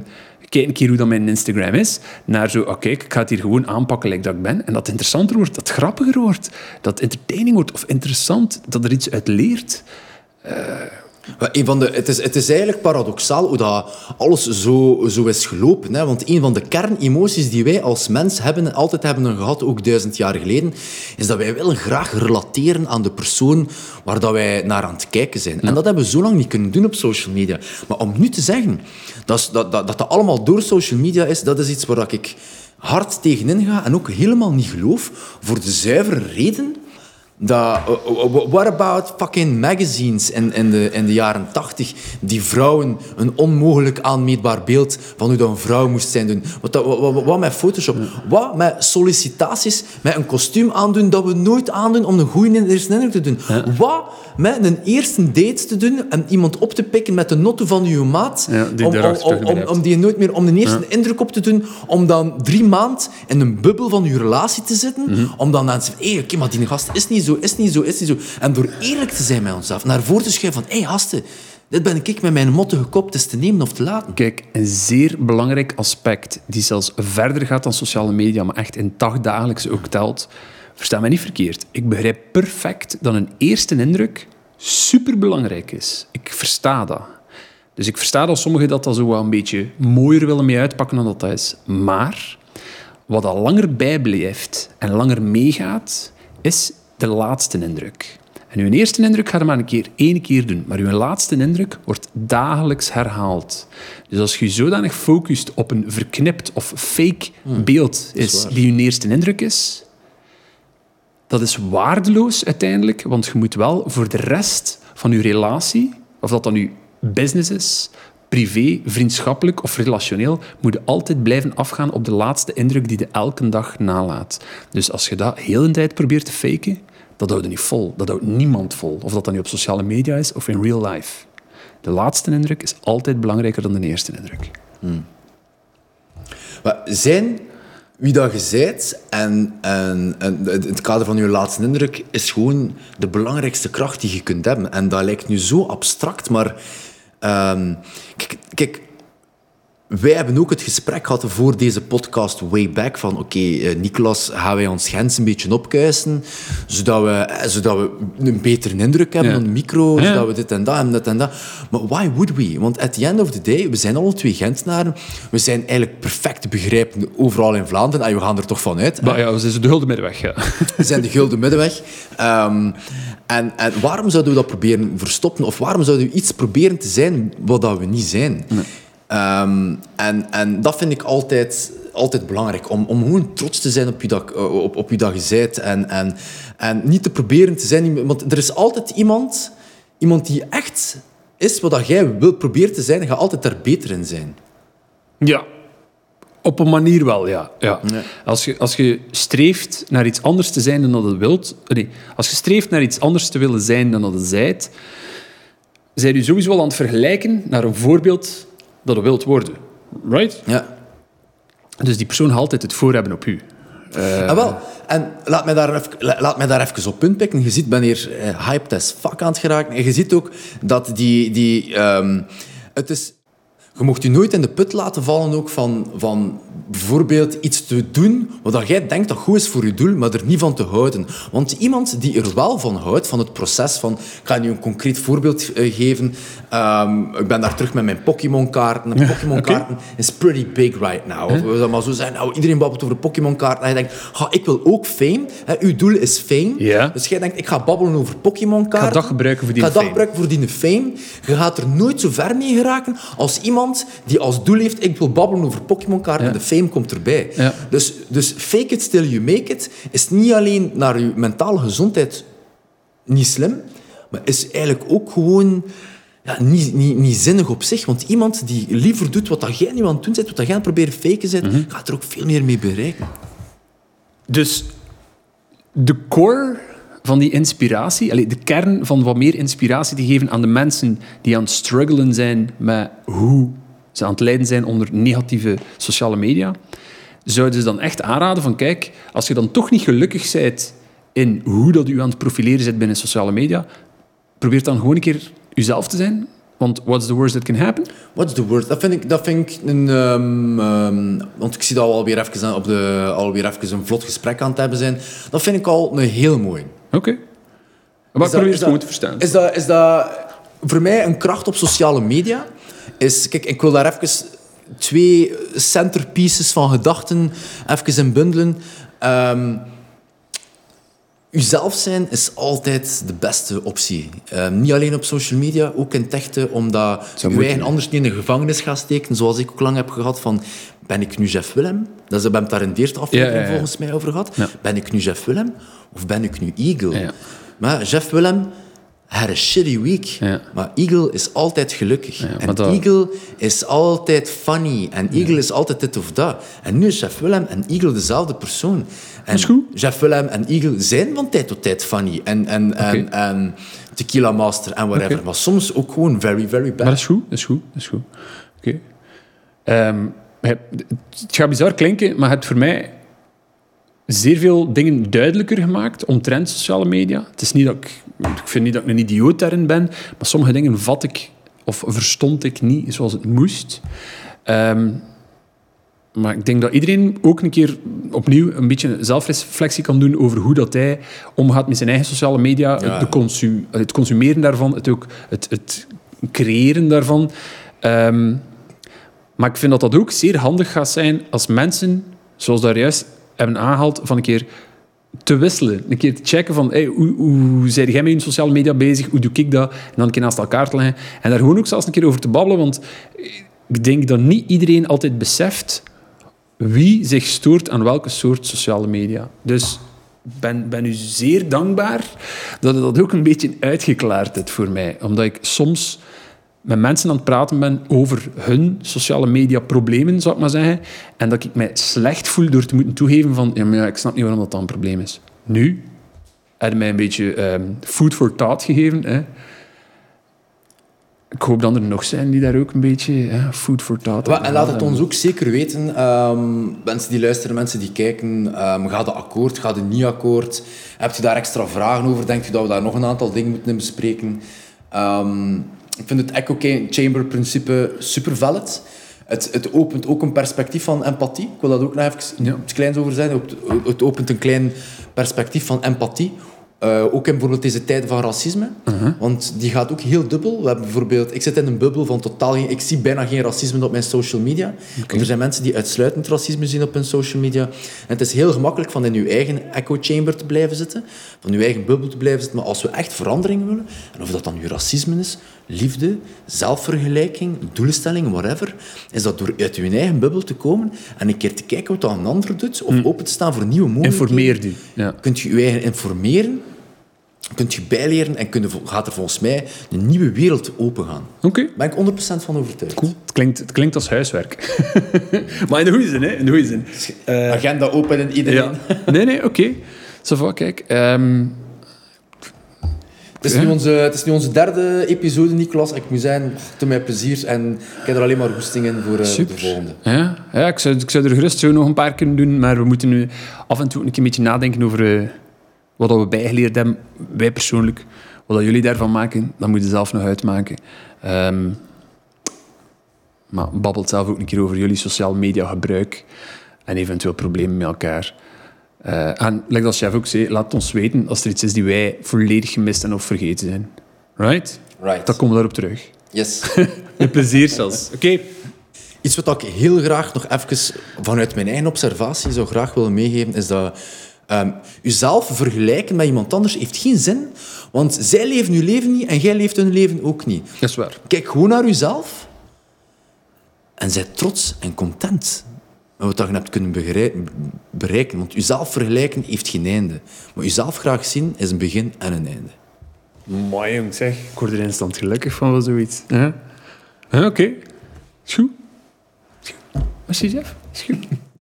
Kijk een keer hoe dat mijn Instagram is. Naar zo, oké, ik ga het hier gewoon aanpakken like dat ik ben. En dat het interessanter wordt, dat het grappiger wordt. Dat het entertaining wordt of interessant. Dat er iets uit leert. Maar Een van de, het, is, het is eigenlijk paradoxaal hoe dat alles zo, zo is gelopen. Hè? Want een van de kernemoties die wij als mens hebben, altijd hebben en gehad, ook duizend jaar geleden, is dat wij willen graag relateren aan de persoon waar dat wij naar aan het kijken zijn. En dat hebben we zo lang niet kunnen doen op social media. Maar om nu te zeggen dat dat dat, dat, dat allemaal door social media is, dat is iets waar ik hard tegenin ga en ook helemaal niet geloof, voor de zuivere reden dat, uh, uh, what about fucking magazines in, in, de, in de jaren tachtig die vrouwen een onmogelijk aanmeetbaar beeld van hoe dat een vrouw moest zijn doen? Wat, dat, wat, wat, wat met Photoshop? Wat met sollicitaties, met een kostuum aandoen dat we nooit aandoen om een goede eerste indruk te doen? Wat met een eerste date te doen en iemand op te pikken met de notto van uw maat Ja, die om, om, die nooit meer om de eerste indruk op te doen, om dan drie maand in een bubbel van je relatie te zitten, Mhm. om dan aan te zeggen, hé, oké, maar die gast is niet zo, is niet zo, is niet zo. En door eerlijk te zijn met onszelf, naar voren te schuiven van, hé, gasten, dit ben ik met mijn motto gekopt, is te nemen of te laten. Kijk, een zeer belangrijk aspect die zelfs verder gaat dan sociale media, maar echt in dagdagelijks ook telt. Versta mij niet verkeerd. Ik begrijp perfect dat een eerste indruk superbelangrijk is. Ik versta dat. Dus ik versta dat sommigen dat, dat zo wel een beetje mooier willen mee uitpakken dan dat dat is. Maar wat al langer bijblijft en langer meegaat, is de laatste indruk. En uw eerste indruk gaat je maar een keer één keer doen, maar uw laatste indruk wordt dagelijks herhaald. Dus als je je zodanig focust op een verknipt of fake beeld is die uw eerste indruk is, dat is waardeloos uiteindelijk, want je moet wel voor de rest van je relatie, of dat dan je business is, privé, vriendschappelijk of relationeel, moet je altijd blijven afgaan op de laatste indruk die je elke dag nalaat. Dus als je dat heel de tijd probeert te faken, dat houdt niet vol. Dat houdt niemand vol. Of dat dan nu op sociale media is of in real life. De laatste indruk is altijd belangrijker dan de eerste indruk. Maar zijn wie dat je en, en, en het het kader van je laatste indruk is gewoon de belangrijkste kracht die je kunt hebben. En dat lijkt nu zo abstract, maar ehm, kijk, kijk, wij hebben ook het gesprek gehad voor deze podcast way back van oké, okay, Niklas, gaan wij ons grens een beetje opkuisen, zodat we, zodat we een betere indruk hebben ja. van de micro, ja. zodat we dit en dat en dat en dat. Maar why would we? Want at the end of the day, we zijn alle twee Gentenaren, we zijn eigenlijk perfect te begrijpen overal in Vlaanderen en we gaan er toch van uit. Maar ja, we zijn de gulden middenweg. Ja. We zijn de gulden middenweg. Um, en, en waarom zouden we dat proberen verstoppen? Of waarom zouden we iets proberen te zijn wat dat we niet zijn? Nee. Um, en, en dat vind ik altijd, altijd belangrijk. Om, om gewoon trots te zijn op je dat, op, op je, dat je bent. En, en, en niet te proberen te zijn. Want er is altijd iemand, iemand die echt is wat dat jij wilt proberen te zijn. En gaat altijd daar beter in zijn. Ja, op een manier wel, ja. ja. Als, je, als je streeft naar iets anders te zijn dan dat je wilt... Nee, als je streeft naar iets anders te willen zijn dan dat je zijt, zijn je sowieso al aan het vergelijken naar een voorbeeld dat je wilt worden. Right? Ja. Dus die persoon gaat altijd het voor hebben op u. Uh, ah, wel. En laat mij, daar even, laat mij daar even op punt pikken. Je ziet, ben hier uh, hyped as fuck aan het geraken. En je ziet ook dat die... die um, het is... Je mocht je nooit in de put laten vallen ook van, van bijvoorbeeld iets te doen wat jij denkt dat goed is voor je doel, maar er niet van te houden. Want iemand die er wel van houdt, van het proces van... Ik ga je een concreet voorbeeld uh, geven. Um, ik ben daar terug met mijn Pokémon-kaarten. Pokémon-kaarten okay. is pretty big right now. Huh? We maar zo zijn. Nou, iedereen babbelt over Pokémon-kaarten. En je denkt, ga, ik wil ook fame. Hè, uw doel is fame. Yeah. Dus jij denkt, ik ga babbelen over Pokémon-kaarten. Ik ga dat gebruiken voor die fame. Ga dat gebruiken voor die fame. Je gaat er nooit zo ver mee geraken als iemand die als doel heeft, ik wil babbelen over Pokémon-kaarten ja. en de fame komt erbij. Ja. Dus, dus fake it till you make it is niet alleen naar je mentale gezondheid niet slim, maar is eigenlijk ook gewoon ja, niet, niet, niet zinnig op zich. Want iemand die liever doet wat dat jij nu aan het doen bent, wat dat jij aan het proberen faken bent, Mhm. gaat er ook veel meer mee bereiken. Dus de core van die inspiratie, allee, de kern van wat meer inspiratie te geven aan de mensen die aan het struggelen zijn met hoe ze aan het lijden zijn onder negatieve sociale media, zouden ze dan echt aanraden van kijk, als je dan toch niet gelukkig bent in hoe dat u aan het profileren zit binnen sociale media, probeer dan gewoon een keer uzelf te zijn. Want what's the worst that can happen? What's the worst? Dat vind ik, dat vind ik een... Um, um, want ik zie dat we alweer even, op de, alweer even een vlot gesprek aan het hebben zijn. Dat vind ik al een heel mooi. Oké. Okay. Maar ik probeer het gewoon te verstaan. Is dat, is dat voor mij een kracht op sociale media? Is, kijk, ik wil daar even twee centerpieces van gedachten even in bundelen. Um, Uzelf zijn is altijd de beste optie. Um, niet alleen op social media, ook in techten, omdat je eigen anders niet in de gevangenis gaat steken, zoals ik ook lang heb gehad van ben ik nu Jeff Willem? Dat is, we hebben het daar in de eerste aflevering ja, ja, ja. volgens mij over gehad. Ben ik nu Jeff Willem of ben ik nu Eagle? Maar Jeff Willem had een shitty week. Maar Eagle is altijd gelukkig. En dat- Eagle is altijd funny. En Eagle is altijd dit of dat. En nu is Jeff Willem en Eagle dezelfde persoon. En. Jeff Willem en Eagle zijn van tijd tot tijd funny. En, en, en, en Tequila Master en whatever. Maar soms ook gewoon very, very bad. Maar dat is goed, dat is goed, dat is goed. Oké. Ehm, het gaat bizar klinken, maar je hebt voor mij zeer veel dingen duidelijker gemaakt omtrent sociale media. Het is niet dat ik, ik vind niet dat ik een idioot daarin ben, maar sommige dingen vat ik of verstond ik niet zoals het moest. Ehm, maar ik denk dat iedereen ook een keer opnieuw een beetje zelfreflectie kan doen over hoe dat hij omgaat met zijn eigen sociale media, Ja. het, consu- het consumeren daarvan, het, ook, het, het creëren daarvan. Ehm, maar ik vind dat dat ook zeer handig gaat zijn als mensen, zoals daar juist hebben aangehaald, van een keer te wisselen. Een keer te checken van hey, hoe, hoe zijn jij met je sociale media bezig, hoe doe ik dat, en dan een keer naast elkaar te leggen. En daar gewoon ook zelfs een keer over te babbelen, want ik denk dat niet iedereen altijd beseft wie zich stoort aan welke soort sociale media. Dus ben, ben u zeer dankbaar dat je dat ook een beetje uitgeklaard hebt voor mij. Omdat ik soms met mensen aan het praten ben over hun sociale media problemen, zou ik maar zeggen. En dat ik mij slecht voel door te moeten toegeven van ja, maar ja, ik snap niet waarom dat dan een probleem is. Nu heb mij een beetje ehm, food for thought gegeven. Ik hoop dat er nog zijn die daar ook een beetje hè, food for thought aan En laat het hebben. ons ook zeker weten. ehm, mensen die luisteren, mensen die kijken. ehm gaat het akkoord, gaat het niet akkoord? Hebt u daar extra vragen over? Denkt u dat we daar nog een aantal dingen moeten in bespreken? Ehm, ik vind het echo chamber principe super valid. Het, het opent ook een perspectief van empathie. Ik wil dat ook nog even Ja. iets kleins over zeggen. Het, het opent een klein perspectief van empathie. Eh, ook in bijvoorbeeld deze tijden van racisme. Want die gaat ook heel dubbel. We hebben bijvoorbeeld, ik zit in een bubbel van totaal geen... Ik zie bijna geen racisme op mijn social media. Er zijn mensen die uitsluitend racisme zien op hun social media. En het is heel gemakkelijk van in uw eigen echo chamber te blijven zitten. Van uw eigen bubbel te blijven zitten. Maar als we echt verandering willen, en of dat dan uw racisme is, liefde, zelfvergelijking, doelstelling, whatever, is dat door uit uw eigen bubbel te komen en een keer te kijken wat dat een ander doet, of open te staan voor nieuwe mogelijkheden. Informeer die. Ja. Kunt je je eigen informeren, kunt je bijleren en kun je, gaat er volgens mij een nieuwe wereld opengaan. Oké. Daar ben ik 100% van overtuigd. Cool. Het klinkt, het klinkt als huiswerk. maar in de goede zin, hè? In de goede zin. Agenda open in iedereen. ja. Nee, nee, oké. Zo van, kijk. ehm, is nu onze, het is nu onze derde episode, Nicolas. Ik moet zeggen, te mijn plezier. En ik heb er alleen maar goesting in voor, eh, de volgende. Ja, ja ik, zou, ik zou er gerust zo nog een paar kunnen doen, maar we moeten nu af en toe een, keer een beetje nadenken over eh, wat we bijgeleerd hebben, wij persoonlijk. Wat jullie daarvan maken, dat moet je zelf nog uitmaken. Ehm, maar babbelt zelf ook een keer over jullie sociale media gebruik en eventueel problemen met elkaar. Eh, en, like dat chef ook zei, laat ons weten als er iets is die wij volledig gemist en of vergeten zijn. Right? Right. Dan komen we daarop terug. Yes. Met plezier zelfs. Oké. Iets wat ik heel graag nog even vanuit mijn eigen observatie zou graag willen meegeven, is dat ehm uzelf vergelijken met iemand anders heeft geen zin, want zij leven uw leven niet en jij leeft hun leven ook niet. Dat is waar. Kijk gewoon naar uzelf en zijt trots en content met wat je hebt kunnen bereiken. Want uzelf vergelijken heeft geen einde. Maar uzelf graag zien is een begin en een einde. Mooi jong, zeg. Ik word er instant gelukkig van wel zoiets. Ja. Ja, Oké. Is goed. Merci, Jeff. Goed.